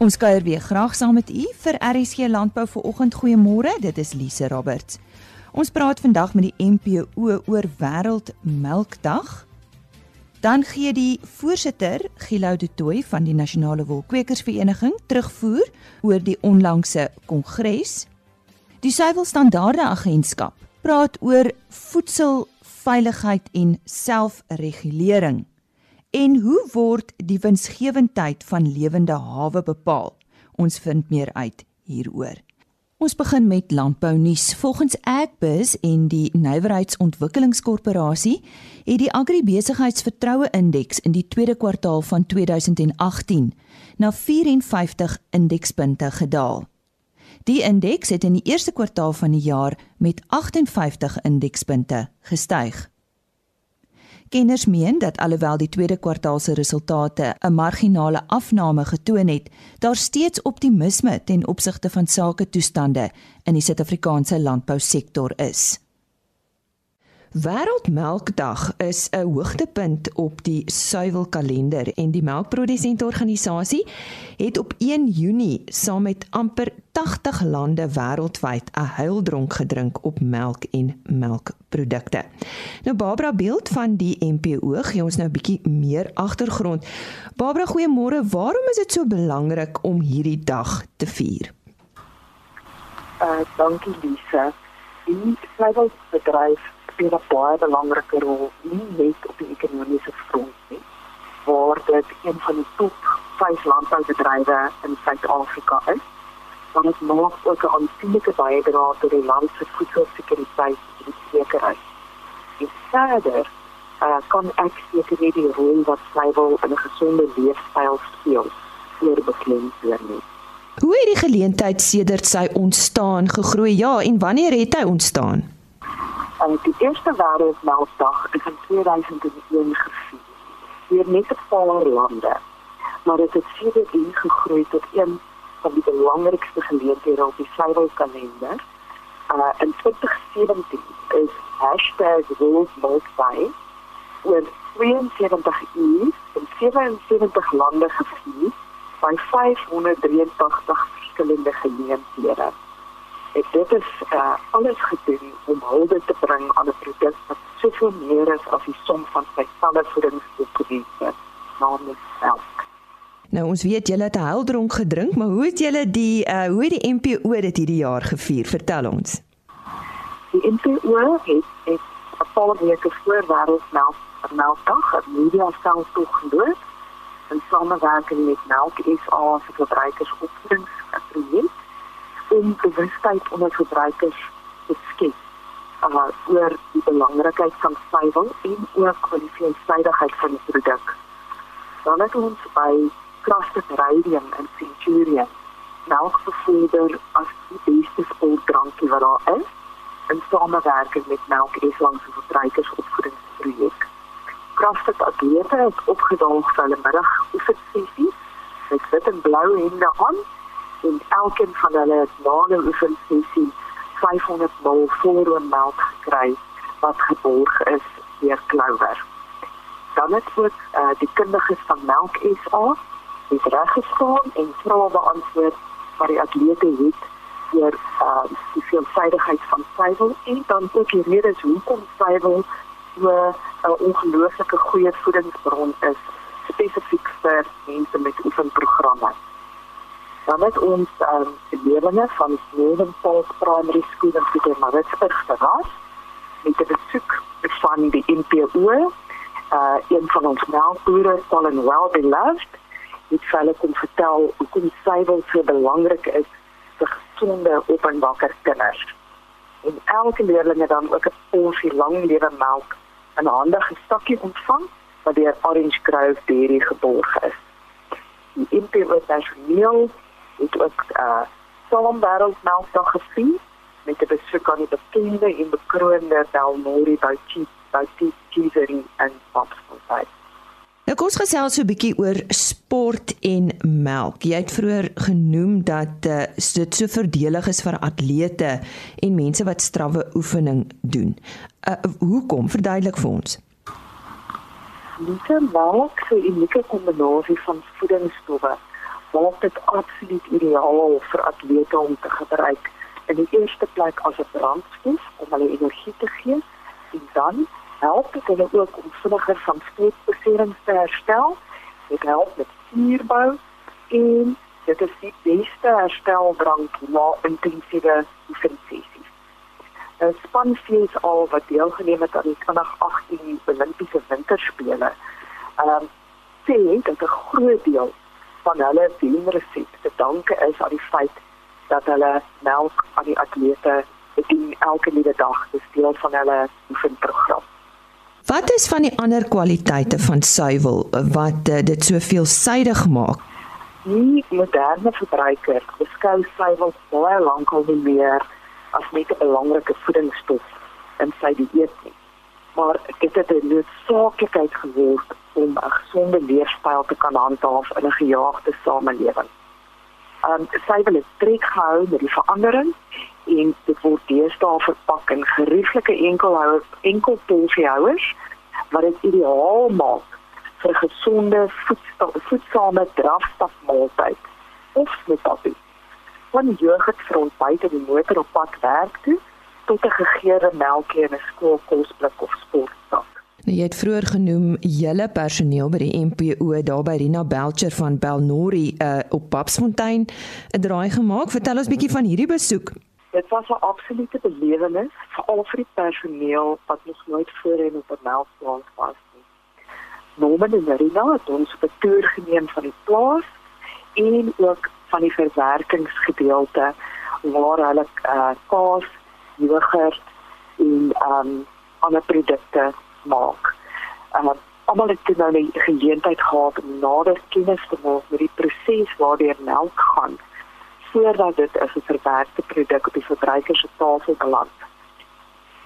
Ons kuier weer graag saam met u vir RSG Landbou vir oggend. Goeiemôre, dit is Lise Roberts. Ons praat vandag met die MPO oor Wêreld Melkdag. Dan gee die voorsitter Gilou de Tooi van die Nasionale Wolkwekersvereniging terugvoer oor die onlangse kongres. Die Suiwelstandaarde Agentskap praat oor voedselveiligheid en selfregulering. En hoe word die winsgewendheid van lewende hawe bepaal? Ons vind meer uit hieroor. Ons begin met landbou nuus. Volgens Agbiz en die Nywerheidsontwikkelingskorporasie het die agribesigheidsvertroue indeks in die tweede kwartaal van 2018 na 54 indekspunte gedaal. Die indeks het in die eerste kwartaal van die jaar met 58 indekspunte gestyg. Kenners meen dat alhoewel die tweede kwartaal se resultate 'n marginale afname getoon het, daar steeds optimisme ten opsigte van sake toestande in die Suid-Afrikaanse landbousektor is. Wêreldmelkdag is 'n hoogtepunt op die suiwelkalender en die melkprodusentorganisasie het op 1 Junie saam met amper 80 lande wêreldwyd 'n huildronk gedrink op melk en melkprodukte. Nou Barbara Beeld van die MPO gee ons nou 'n bietjie meer agtergrond. Barbara, goeiemôre. Waarom is dit so belangrik om hierdie dag te vier? Uh dankie Lisa. Die suiwelbedryf speel 'n baie belangrike rol nie net op die ekonomiese front nie, waar dit een van die top 5 landboubedrywe in Suid-Afrika is, maar dit maak ook 'n aansienlike bydrae tot die land se voedselsekuriteit en sekerheid. En verder uh, kan ek seker nie die rol wat suiwel in 'n gesonde leefstyl speel vir beklemtoon nie. Hoe het die geleentheid sedert sy ontstaan gegroei? Ja, en wanneer het hy ontstaan? En die eerste wêreldmelkdag is in 2001 gevier deur net 'n paar lande. Maar dit het sedertdien gegroei tot een van die belangrikste geleenthede op die suiwelkalender. Uh in 2017 is #WorldMilkDay oor 72 uur in 77 lande gevier by 583 verskillende geleenthede. En dit is uh, alles gedoen om hulde te bring aan 'n produk wat soveel meer is as die som van sy selfe voedingsprodukte, naamlik melk. Nou ons weet julle het 'n heldronk gedrink, maar hoe het julle die uh, hoe het die MPO dit hierdie jaar gevier? Vertel ons. Die MPO het het 'n paar weke voor wêreldmelk melkdag 'n media stel toegedoen in samewerking met Melk SA se verbruikersopvoedingsprojek om bewustheid onder gebruikers te skep uh, oor die belangrikheid van suiwel en oor die veiligheid van die produk. Dan het ons by Crafted Radium en Centurion melk bevorder as die beste sportdrankie wat daar is in samewerking met Melk Eslang se verbruikersopvoedingsprojek. Crafted atlete het opgedaag vir hulle middag oefensessies met wit en blou hemde aan en elkeen van hulle het na 'n oefensessie 500 ml voorroom melk gekry wat geborg is deur Clover. Dan het ook uh, die kundiges van Melk SA het reg gestaan en vrae beantwoord wat die atlete het oor uh, die veelvoudigheid van suiwel en dan ook die redes hoekom suiwel so 'n ongelooflike goeie voedingsbron is spesifiek vir mense met oefenprogramme dan het ons um, leerlinge van Northern Park Primary School in Pietermaritzburg verras met 'n besoek van die NPO, uh, een van ons melkboere, Colin Wellbeloved, het vir hulle kom vertel hoekom suiwel so belangrik is vir gesonde openbakker kinders. En elke leerling het dan ook 'n porsie lang lewe melk in handige sakkie ontvang wat deur Orange Grove Dairy geborg is. Die NPO personeel het ook uh saam wêreldmelkdag gevier met 'n besoek aan die bekende en bekroonde Belmori Boutique Boutique Cheesery in Popsfontein. Nou kom ons gesels so 'n bietjie oor sport en melk. Jy het vroeër genoem dat uh, dit so voordelig is vir atlete en mense wat strawwe oefening doen. Uh hoekom? Verduidelik vir ons. Dit is 'n melk so 'n unieke kombinasie van voedingsstowwe maak dit absoluut ideaal vir atlete om te gebruik in die eerste plek as 'n brandstof om hulle energie te gee en dan help dit hulle ook om vinniger van spierbeserings te herstel. Dit help met spierbou en dit is die beste hersteldrank na intensiewe oefensessies. 'n Span fees al wat deelgeneem het aan die 2018 Olimpiese Winterspele. Ehm um, sê dat 'n groot deel van hulle wenresep te danke is aan die feit dat hulle melk aan die atlete in elke liewe dag dis deel van hulle oefenprogram. Wat is van die ander kwaliteite van suiwel wat uh, dit so veelsidig maak? Die moderne verbruiker beskou suiwel baie lankal nie meer as net 'n belangrike voedingsstof in sy dieet nie. Maar dit het 'n noodsaaklikheid geword om 'n gesonde leefstyl te kan handhaaf in 'n gejaagde samelewing. Um sy wil trek gehou met die verandering en dit word deesdae verpak in gerieflike enkelhouers enkelpolsiehouers wat dit ideaal maak vir gesonde voedsame drafstapmaaltyd of met papie. Jeugd vir ons buite die motor op pad werk toe 'n gegeurde melkie in 'n skoolkosblik of sportsak. Nou jy het vroeër genoem julle personeel by die MPO daar by Rina Belcher van Belnori uh, op Papsfontein 'n draai gemaak. Vertel ons bietjie van hierdie besoek. Dit was 'n absolute belewenis vir al vir die personeel wat nog nooit voorheen op 'n melkplaas was nie. Norman en Rina het ons op 'n toer geneem van die plaas en ook van die verwerkingsgedeelte waar hulle uh, kaas, jogurt en um, ander produkte maak. Uh almal het nou die geleentheid gehad om nader kennis te maak met die proses waardeur melk gaan voordat dit as 'n verwerkte produk op die verbruiker se tafel beland.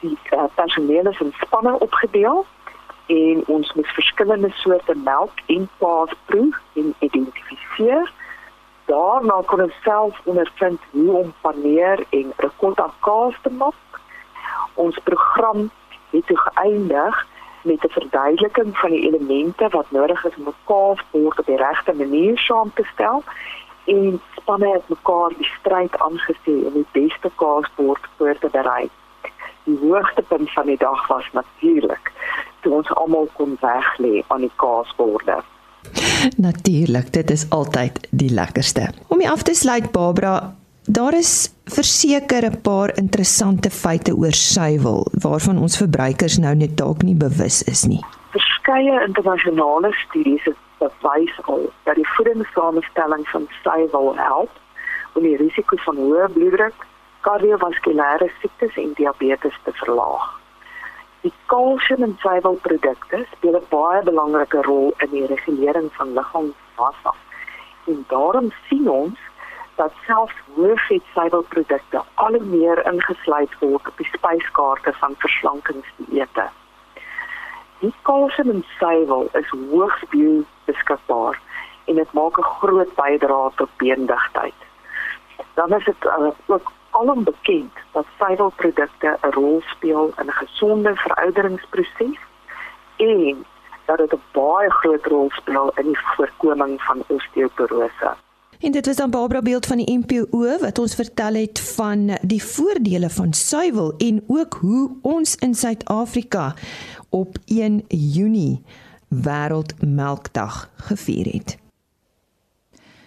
Die uh, personeel is in spanne opgedeel en ons moet verskillende soorte melk en kaas proe en identifiseer. Daarna kon ons self ondervind hoe om paneer en ricotta kaas te maak. Ons program het toe geëindig met 'n verduideliking van die elemente wat nodig is om 'n kaasbord op die regte manier saam te stel en spanne het mekaar die stryd aangesê om die beste kaasbord voor te berei. Die hoogtepunt van die dag was natuurlik toe ons almal kon weg lê aan die kaasborde. Natuurlik, dit is altyd die lekkerste. Om die af te sluit Barbara, Daar is verseker 'n paar interessante feite oor suiwel waarvan ons verbruikers nou net dalk nie bewus is nie. Verskeie internasionale studies het bewys al dat die voedingssamestelling van suiwel help om die risiko van hoë bloeddruk, kardiovaskulêre siektes en diabetes te verlaag. Die kalsium in suiwelprodukte speel 'n baie belangrike rol in die regulering van liggaamsmassa. En daarom sien ons dat selfs hoë vetsuiwelprodukte al meer ingesluit word op die spyskaarte van verslankingsdieete. Die kalsium in suiwel is hoogs biobeskikbaar en dit maak 'n groot bydrae tot beendigheid. Dan is dit uh, ook alom bekend dat suiwelprodukte 'n rol speel in 'n gesonde verouderingsproses en dat dit 'n baie groot rol speel in die voorkoming van osteoporose. En dit was dan Barbara beeld van die MPO wat ons vertel het van die voordele van suiwel en ook hoe ons in Suid-Afrika op 1 Junie Wêreldmelkdag gevier het.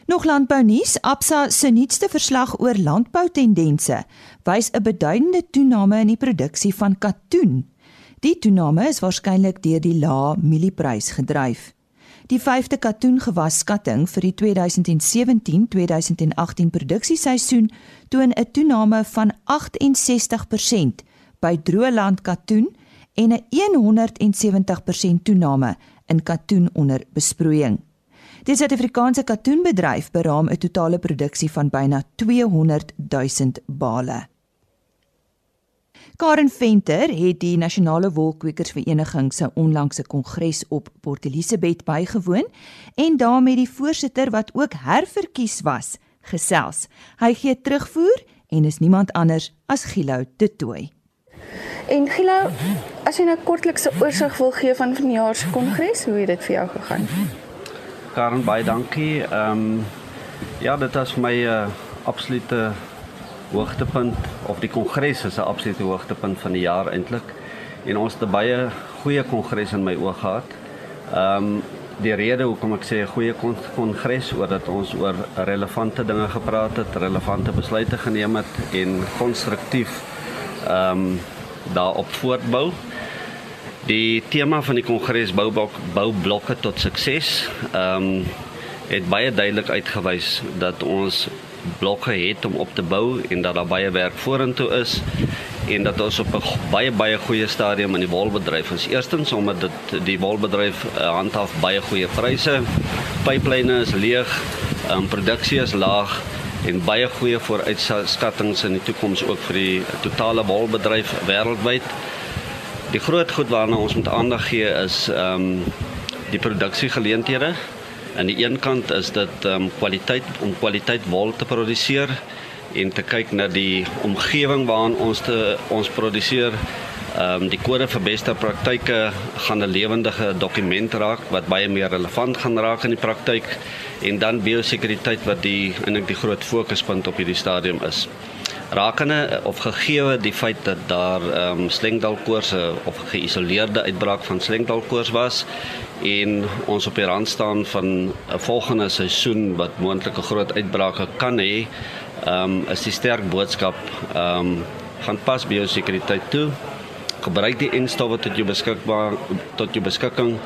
Nog landbou nuus, Absa se nuutste verslag oor landboutendense wys 'n beduidende toename in die produksie van katoen. Die toename is waarskynlik deur die lae mielieprys gedryf. Die 5de katoengewaskatting vir die 2017-2018 produksieseisoen toon 'n toename van 68% by droëland katoen en 'n 170% toename in katoen onder besproeiing. Die Suid-Afrikaanse katoenbedryf beraam 'n totale produksie van byna 200 000 bale. Karen Venter het die Nasionale Wolkwekersvereniging se onlangse kongres op Port Elizabeth bygewoon en daarmee die voorsitter wat ook herverkies was, gesels. Hy gee terugvoer en is niemand anders as Gilou de Tooi. En Gilou, as jy nou kortliks 'n oorsig wil gee van vanjaar se kongres, hoe het dit vir jou gegaan? Karen, baie dankie. Ehm um, Ja, dit was my uh, absolute hoogtepunt of die kongres is 'n absolute hoogtepunt van die jaar eintlik. En ons het 'n baie goeie kongres in my oë gehad. Ehm um, die rede hoekom ek sê 'n goeie kongres oor dat ons oor relevante dinge gepraat het, relevante besluite geneem het en konstruktief ehm um, daarop voortbou. Die tema van die kongres bou bou blokke tot sukses. Ehm um, het baie duidelik uitgewys dat ons blokke het om op te bou en dat daar baie werk vorentoe is en dat ons op 'n baie baie goeie stadium in die wolbedryf is. Eerstens omdat dit die wolbedryf uh, handhaaf baie goeie pryse. Pyplyne is leeg, um, produksie is laag en baie goeie vooruitskattinge in die toekoms ook vir die totale wolbedryf wêreldwyd. Die groot goed waarna ons moet aandag gee is ehm um, die produksiegeleenthede aan die een kant is dit um, kwaliteit om kwaliteit wol te produseer en te kyk na die omgewing waarin ons te ons produseer. Ehm um, die kode vir beste praktyke gaan 'n lewendige dokument raak wat baie meer relevant gaan raak in die praktyk en dan biosekuriteit wat die eintlik die groot fokuspunt op hierdie stadium is. Rakende of gegeewe die feit dat daar ehm um, slengdalkoorse of geïsoleerde uitbraak van slengdalkoors was en ons op die rand staan van 'n volgende seisoen wat moontlike groot uitbrake kan hê, ehm um, is die sterk boodskap ehm um, gaan pas biosekuriteit toe. Gebruik die enstowwe tot jou beskikbaar tot jou beskikking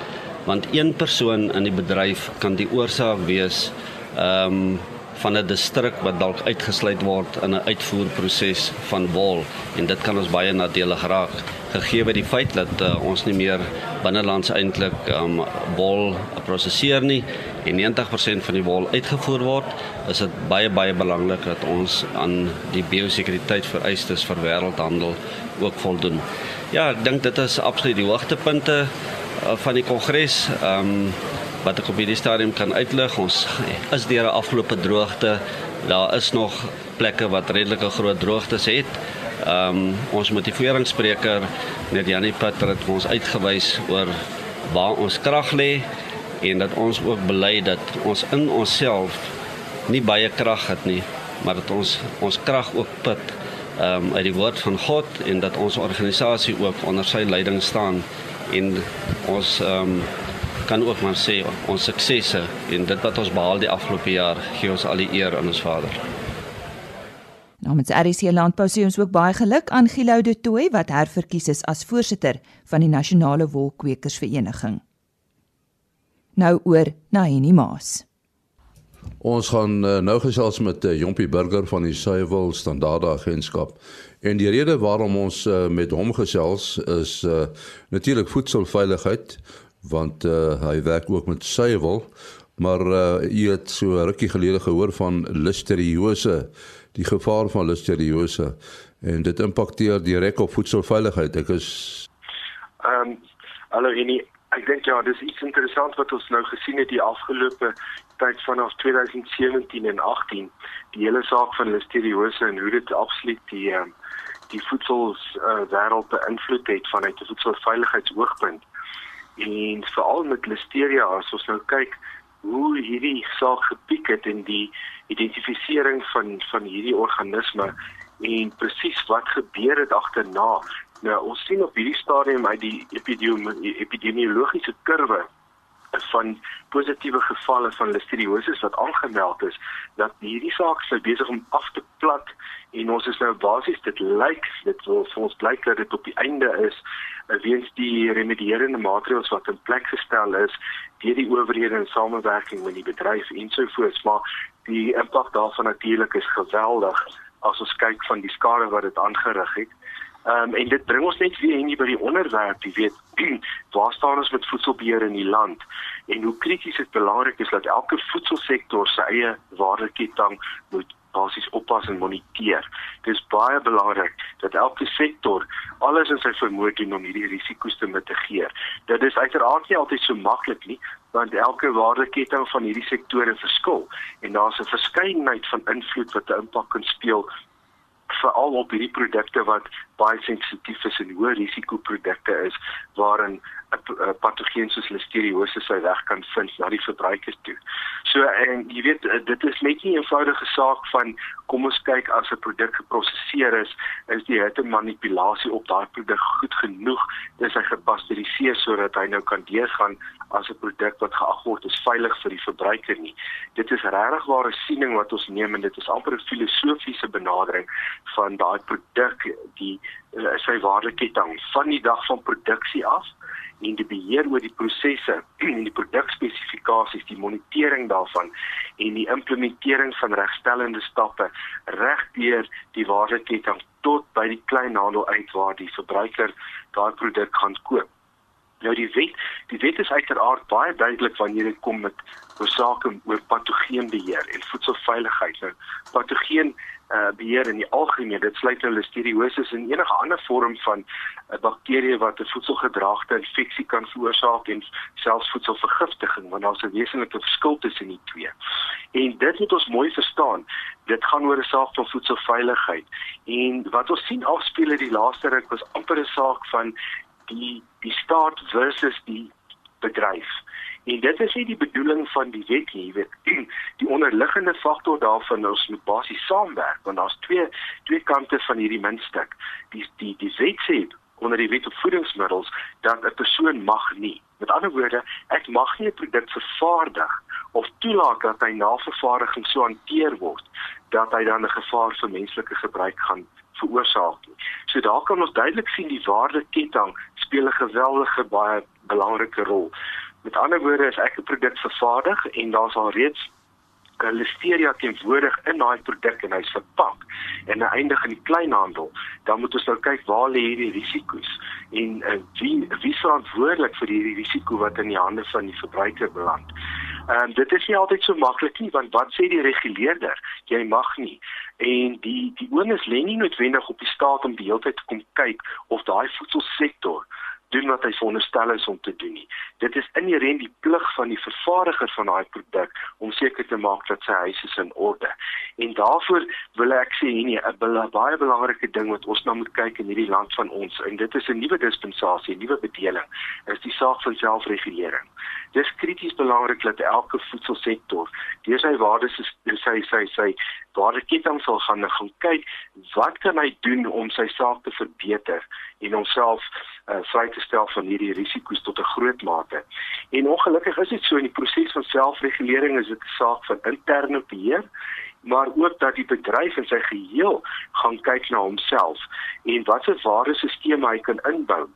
want een persoon in die bedryf kan die oorsaak wees ehm um, van 'n distrik wat dalk uitgesluit word in 'n uitvoerproses van wol en dit kan ons baie nadelig raak gegee die feit dat uh, ons nie meer binnelands eintlik um, wol prosesseer nie en 90% van die wol uitgevoer word is dit baie baie belangrik dat ons aan die biosekuriteit vereistes vir wêreldhandel ook voldoen. Ja, ek dink dit is absoluut die hoogtepunte uh, van die kongres. Ehm um, wat ek op hierdie stadium kan uitlig. Ons is deur 'n afgelope droogte. Daar is nog plekke wat redelike groot droogtes het. Um, ons motiveringsspreker net Janie Patter het ons uitgewys oor waar ons krag lê en dat ons ook bely dat ons in onsself nie baie krag het nie, maar dat ons ons krag ook put um, uit die woord van God en dat ons organisasie ook onder sy leiding staan en ons ehm um, kan ook maar sê ons suksesse en dit wat ons behaal die afgelope jaar gee ons al die eer aan ons Vader. Namens RC Landbou sê ons ook baie geluk aan Gilou de Tooi wat herverkies is as voorsitter van die Nasionale Wolkwekersvereniging. Nou oor na Henny Maas. Ons gaan uh, nou gesels met uh, Jompie Burger van die Suiwel Standaarde Agentskap. En die rede waarom ons uh, met hom gesels is uh, natuurlik voedselveiligheid want uh, hy werk ook met suiwel maar uh, u het so rukkie gelede gehoor van listeriose die gevaar van listeriose en dit impakteer direk op voedselveiligheid. Ek is ehm um, hallo Rini ek dink ja dis iets interessant wat ons nou gesien het die afgelope tyd vanaf 2017 en 18 die hele saak van listeriose en hoe dit absoluut die um, die voedsels uh, wêreld beïnvloed het vanuit 'n voedselveiligheidsoogpunt en veral met listeria as ons nou kyk hoe hierdie saak gepiek het in die identifisering van van hierdie organisme en presies wat gebeur het agterna nou ons sien op hierdie stadium uit die epidemiologiese kurwe van positiewe gevalle van listeriosis wat aangemeld is dat hierdie saak sou besig om af te plat en ons is nou basies dit lyk dit wil vir ons blyk dat dit op die einde is eh, weens die remedierende maatreëls wat in plek gestel is deur die owerhede in samewerking met die bedryf en so voort. Maar die impak daarvan natuurlik is geweldig as ons kyk van die skade wat dit aangerig het Ehm um, en dit bring ons net weer hier by die onderwerp, jy weet, waar staan ons met voedselbeheer in die land en hoe krities dit belangrik is dat elke voedselsektor sy eie waardeketting moet basies oppas en moniteer. Dit is baie belangrik dat elke sektor alles in sy vermoë doen om hierdie risiko's te mitigeer. Dit is uiteraard nie altyd so maklik nie, want elke waardeketting van hierdie sektore verskil en daar's 'n verskeidenheid van invloed wat 'n impak kan speel veral op hierdie produkte wat baie sensitief is en hoë risiko produkte is waarin 'n patogeen soos Listeriosis sy weg kan vind na die verbruiker toe. So en jy weet eh, dit is net nie 'n eenvoudige saak van kom ons kyk as 'n produk geprosesseer is, is die hitte manipulasie op daai produk goed genoeg, dis hy gepasteuriseer sodat hy nou kan deurgaan as 'n produk wat geag word is veilig vir die verbruiker nie. Dit is regtig ware siening wat ons neem en dit is amper 'n filosofiese benadering van daai produk die uh, sy waardeketting van die dag van produksie af en die beheer oor die prosesse en die produkspesifikasies, die monitering daarvan en die implementering van regstellende stappe regdeur die waardeketting tot by die kleinhandel uit waar die verbruiker daai produk gaan koop. Nou die wet, die wet is uiteraard baie duidelik wanneer dit kom met sake oor patogeenbeheer en voedselveiligheid. Nou patogeen uh, beheer in die algemeen, dit sluit nou listeriosis en enige ander vorm van 'n uh, bakterie wat 'n voedselgedragte infeksie kan veroorsaak en selfs voedselvergiftiging, want daar's 'n wesenlike verskil tussen die twee. En dit moet ons mooi verstaan. Dit gaan oor 'n saak van voedselveiligheid. En wat ons sien afspeel in die laaste ruk was amper 'n saak van die die staat versus die bedryf. En dit is nie die bedoeling van die wet nie, jy weet. Die onderliggende faktor daarvan is moet basies saamwerk want daar's twee twee kante van hierdie muntstuk. Die die die wet sê onder die wet op voedingsmiddels dat 'n persoon mag nie. Met ander woorde, ek mag nie 'n produk vervaardig of toelaat dat hy na vervaardiging so hanteer word dat hy dan 'n gevaar vir menslike gebruik gaan veroorsaak nie. So daar kan ons duidelik sien die waardeketting speel 'n geweldige baie belangrike rol. Met ander woorde is ek 'n produk vervaardig en daar's al reeds listeria teenwoordig in daai produk en hy's verpak en hy eindig in die kleinhandel. Dan moet ons nou kyk waar lê hierdie risiko's en uh, wie wie is verantwoordelik vir hierdie risiko wat in die hande van die verbruiker beland. Ehm um, dit is nie altyd so maklik nie want wat sê die reguleerder? Jy mag nie en die die onus lê nie noodwendig op die staat om die hele tyd te kom kyk of daai voedselsektor doen wat hy veronderstel is om te doen nie. Dit is inherënt die plig van die vervaardiger van daai produk om seker te maak dat sy huis is in orde. En daaroor wil ek sê nee, 'n baie belangrike ding wat ons nou moet kyk in hierdie land van ons en dit is 'n nuwe dispensasie, 'n nuwe bedeling, is die saak van selfregulering. Dis krities belangrik dat elke voedselsektor deur sy waardes is sy sy sy waardeketting sal gaan gaan kyk wat kan hy doen om sy saak te verbeter en homself uh, vry te stel van hierdie risiko's tot 'n groot mate. En ongelukkig is dit so in die proses van selfregulering is dit 'n saak van interne beheer maar ook dat die bedryf in sy geheel gaan kyk na homself en watter waardesisteem hy kan inbou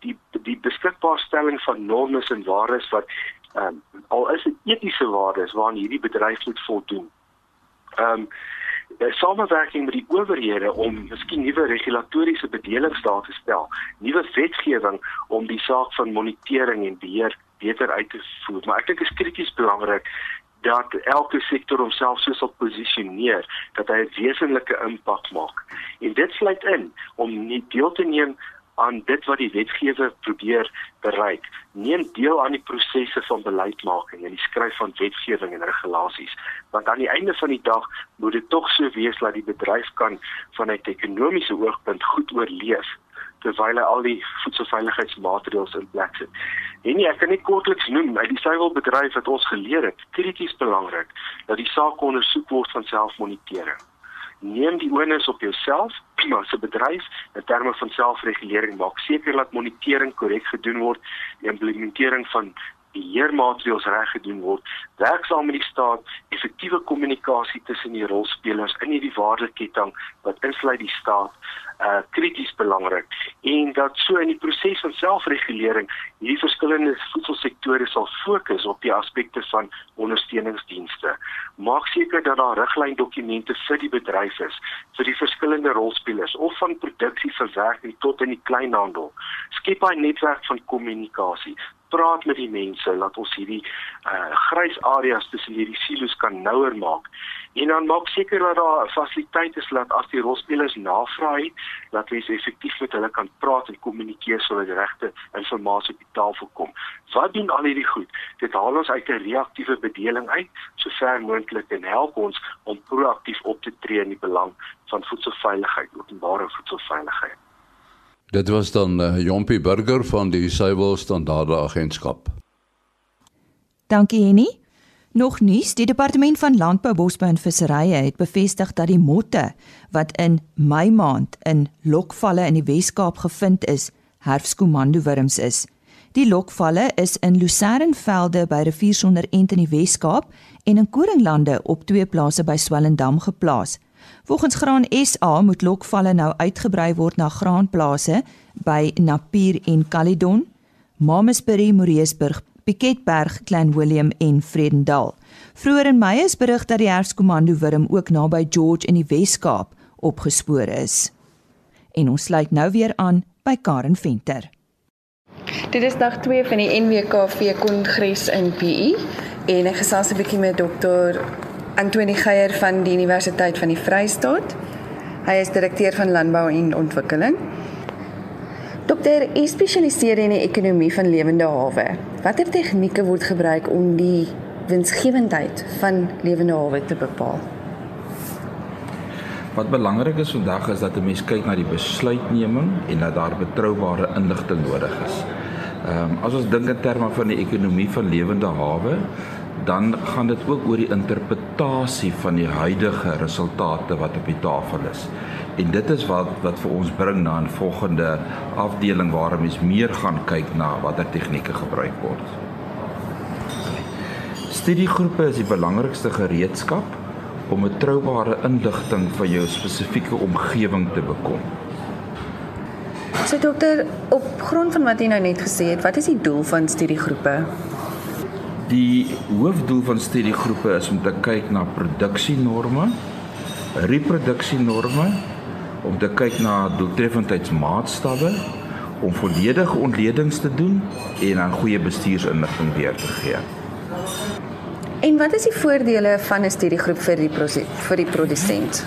die die beskikbaarstelling van normes en waardes wat ehm um, al is dit etiese waardes waaraan hierdie bedryf moet voldoen. Ehm um, die samewerking met die owerhede om miskien nuwe regulatoriese bedelings daar te stel, nuwe wetgewing om die saak van monitering en beheer beter uit te voer. Maar ek dink dit is krities belangrik dat elke sektor homself so sal posisioneer dat hy 'n wesenlike impak maak. En dit sluit in om nie deel te neem aan dit wat die wetgewer probeer bereik. Neem deel aan die prosesse van beleidsmaking en die skryf van wetgewing en regulasies. Want aan die einde van die dag moet dit tog so wees dat die bedryf kan vanuit 'n ekonomiese oogpunt goed oorleef terwyl hy al die voedselveiligheidsmaatreëls in plek sit. En nie, ek kan net kortliks noem uit die suiwelbedryf wat ons geleer het, krities belangrik dat die saak ondersoek word van selfmonitering neem die onus op jouself as 'n bedryf. In terme van selfregulering maak seker dat monitering korrek gedoen word. Die implementering van beheermaatreëls reg gedoen word werk saam met die staat effektiewe kommunikasie tussen die rolspelers in hierdie waardeketting wat insluit die staat uh krities belangrik en dat so in die proses van selfregulering hierdie verskillende voedselsektore sal fokus op die aspekte van ondersteuningsdienste. Maak seker dat daar riglyndokumente vir die bedryf is vir die verskillende rolspelers of van produksie verwerking tot in die kleinhandel. Skep 'n netwerk van kommunikasie praat met die mense laat ons hierdie uh grys areas tussen hierdie silo's kan nouer maak en dan maak seker dat daar 'n fasiliteit is dat as die rolspelers navra het, dat mens effektief met hulle kan praat en kommunikeer sodat die regte inligting op die tafel kom. Wat doen al hierdie goed? Dit haal ons uit 'n reaktiewe bedeling uit, so ver moontlik en help ons om proaktief op te tree in die belang van voedselveiligheid, openbare voedselveiligheid. Dit was dan uh, Jompie Burger van die Suiwel Standaarde Agentskap. Dankie Henny. Nog nuus, die departement van landbou, bosbou en visserye het bevestig dat die motte wat in Mei maand in lokvalle in die Wes-Kaap gevind is, herfskomando wurms is. Die lokvalle is in Lucernvelde by rivier sonder end in die Wes-Kaap en in Koringlande op twee plase by Swellendam geplaas. Volgens Graan SA moet lokvalle nou uitgebrei word na graanplase by Napier en Caledon, Mamasbury, Moreesburg, Piketberg, Klein Willem en Vredendal. Vroeger in Mei is berig dat die herfskomando wurm ook naby George in die Wes-Kaap opgespoor is. En ons sluit nou weer aan by Karen Venter. Dit is dag 2 van die NWKV kongres in PE en ek gesels 'n bietjie met dokter Antoni Geier van die Universiteit van die Vrystaat. Hy is direkteur van landbou en ontwikkeling. Dokter, u spesialiseer in die ekonomie van lewende hawe. Watter tegnieke word gebruik om die winsgewendheid van lewende hawe te bepaal? Wat belangrik is vandag is dat 'n mens kyk na die besluitneming en dat daar betroubare inligting nodig is. Ehm um, as ons dink in terme van die ekonomie van lewende hawe, dan gaan dit ook oor die interpretasie van die huidige resultate wat op die tafel is. En dit is wat wat vir ons bring na 'n volgende afdeling waar ons meer gaan kyk na watter tegnieke gebruik word. Studiegroepe is die belangrikste gereedskap om 'n troubare inligting van jou spesifieke omgewing te bekom. So dokter, op grond van wat jy nou net gesê het, wat is die doel van studiegroepe? Die hoofdoel van studiegroepe is om te kyk na produksienorme, reproduksienorme, om te kyk na doeltreffendheidsmaatstawwe, om volledige ontledings te doen en aan goeie bestuursinligting weer te gee. En wat is die voordele van 'n studiegroep vir die vir die produsent?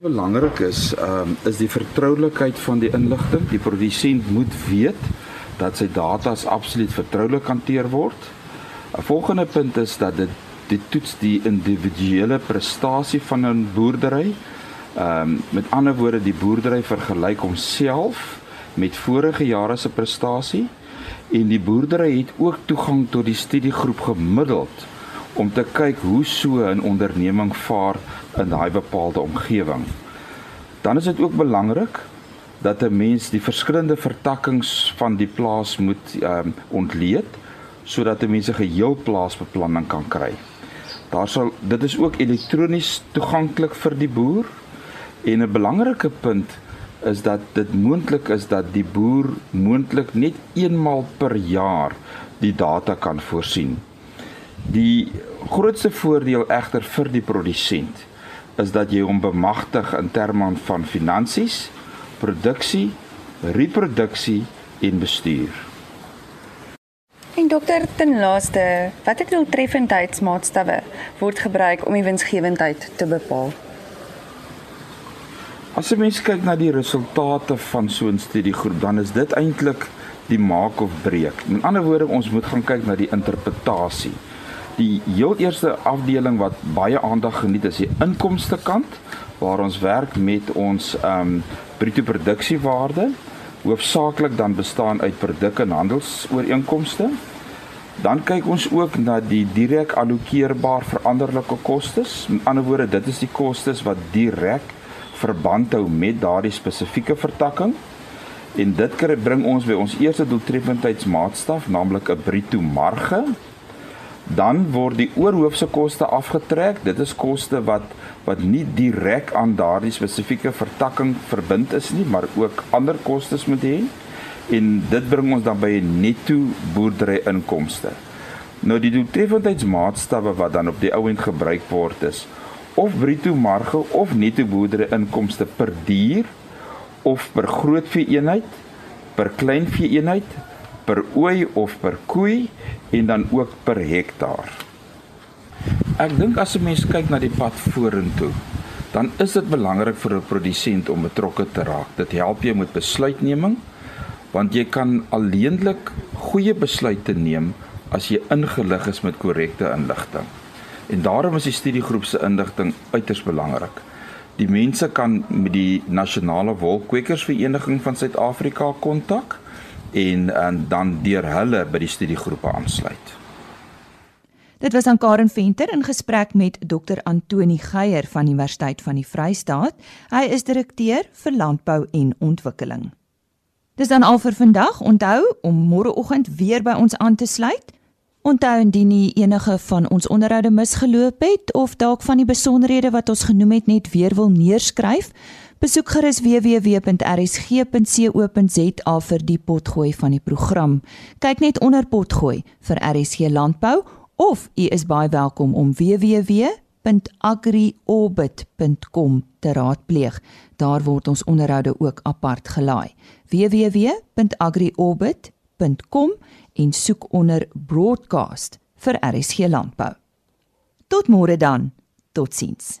Belangrik is um, is die vertroulikheid van die inligting. Die produsent moet weet dat sy data absoluut vertroulik hanteer word 'n Volgende punt is dat dit dit toets die individuele prestasie van 'n boerdery. Ehm um, met ander woorde die boerdery vergelyk homself met vorige jare se prestasie en die boerdery het ook toegang tot die studiegroep gemiddeld om te kyk hoe so 'n onderneming vaar in daai bepaalde omgewing. Dan is dit ook belangrik dat 'n mens die verskillende vertakkings van die plaas moet ehm um, ontleed sodat mense geheel plaasbeplanning kan kry. Daar sal dit is ook elektronies toeganklik vir die boer en 'n belangrike punt is dat dit moontlik is dat die boer moontlik net eenmal per jaar die data kan voorsien. Die grootste voordeel egter vir die produsent is dat jy hom bemagtig in terme van finansies, produksie, reproduksie en bestuur. En dokter, ten laaste, watter doeltreffendheidsmaatstawwe word gebruik om die winsgewendheid te bepaal? As jy mens kyk na die resultate van so 'n studiegroep, dan is dit eintlik die maak of breek. Met ander woorde, ons moet gaan kyk na die interpretasie. Die heel eerste afdeling wat baie aandag geniet is die inkomste kant waar ons werk met ons ehm um, bruto produksiewaarde hoofsaaklik dan bestaan uit produk en handelsooreenkomste Dan kyk ons ook na die direk allokeerbaar veranderlike kostes. Met ander woorde, dit is die kostes wat direk verband hou met daardie spesifieke vertakking. En dit bring ons by ons eerste doeltreffendheidsmaatstaf, naamlik 'n bruto marge. Dan word die oorhoofse koste afgetrek. Dit is koste wat wat nie direk aan daardie spesifieke vertakking verbind is nie, maar ook ander kostes moet hê en dit bring ons dan by netto boerdery inkomste. Nou die doeltreffendheidsmaatstawwe wat dan op die ou end gebruik word is of bruto marge of netto boerdery inkomste per dier of per grootvee eenheid, per kleinvee eenheid, per ooi of per koei en dan ook per hektaar. Ek dink as 'n mens kyk na die pad vorentoe, dan is dit belangrik vir 'n produsent om betrokke te raak. Dit help jou met besluitneming want jy kan alleenlik goeie besluite neem as jy ingelig is met korrekte inligting. En daarom is die studiegroep se inligting uiters belangrik. Die mense kan met die Nasionale Wolkwekersvereniging van Suid-Afrika kontak en en dan deur hulle by die studiegroepe aansluit. Dit was aan Karen Venter in gesprek met Dr Antoni Geier van Universiteit van die Vrystaat. Hy is direkteur vir landbou en ontwikkeling. Dis dan al vir vandag. Onthou om môreoggend weer by ons aan te sluit. Onthou indien jy enige van ons onderhoude misgeloop het of dalk van die besonderhede wat ons genoem het net weer wil neerskryf, besoek gerus www.rsg.co.za vir die potgooi van die program. Kyk net onder potgooi vir RSG landbou of u is baie welkom om www.agriorbit.com te raadpleeg. Daar word ons onderhoude ook apart gelaai. www.agriorbit.com en soek onder broadcast vir RSG landbou. Tot môre dan. Totsiens.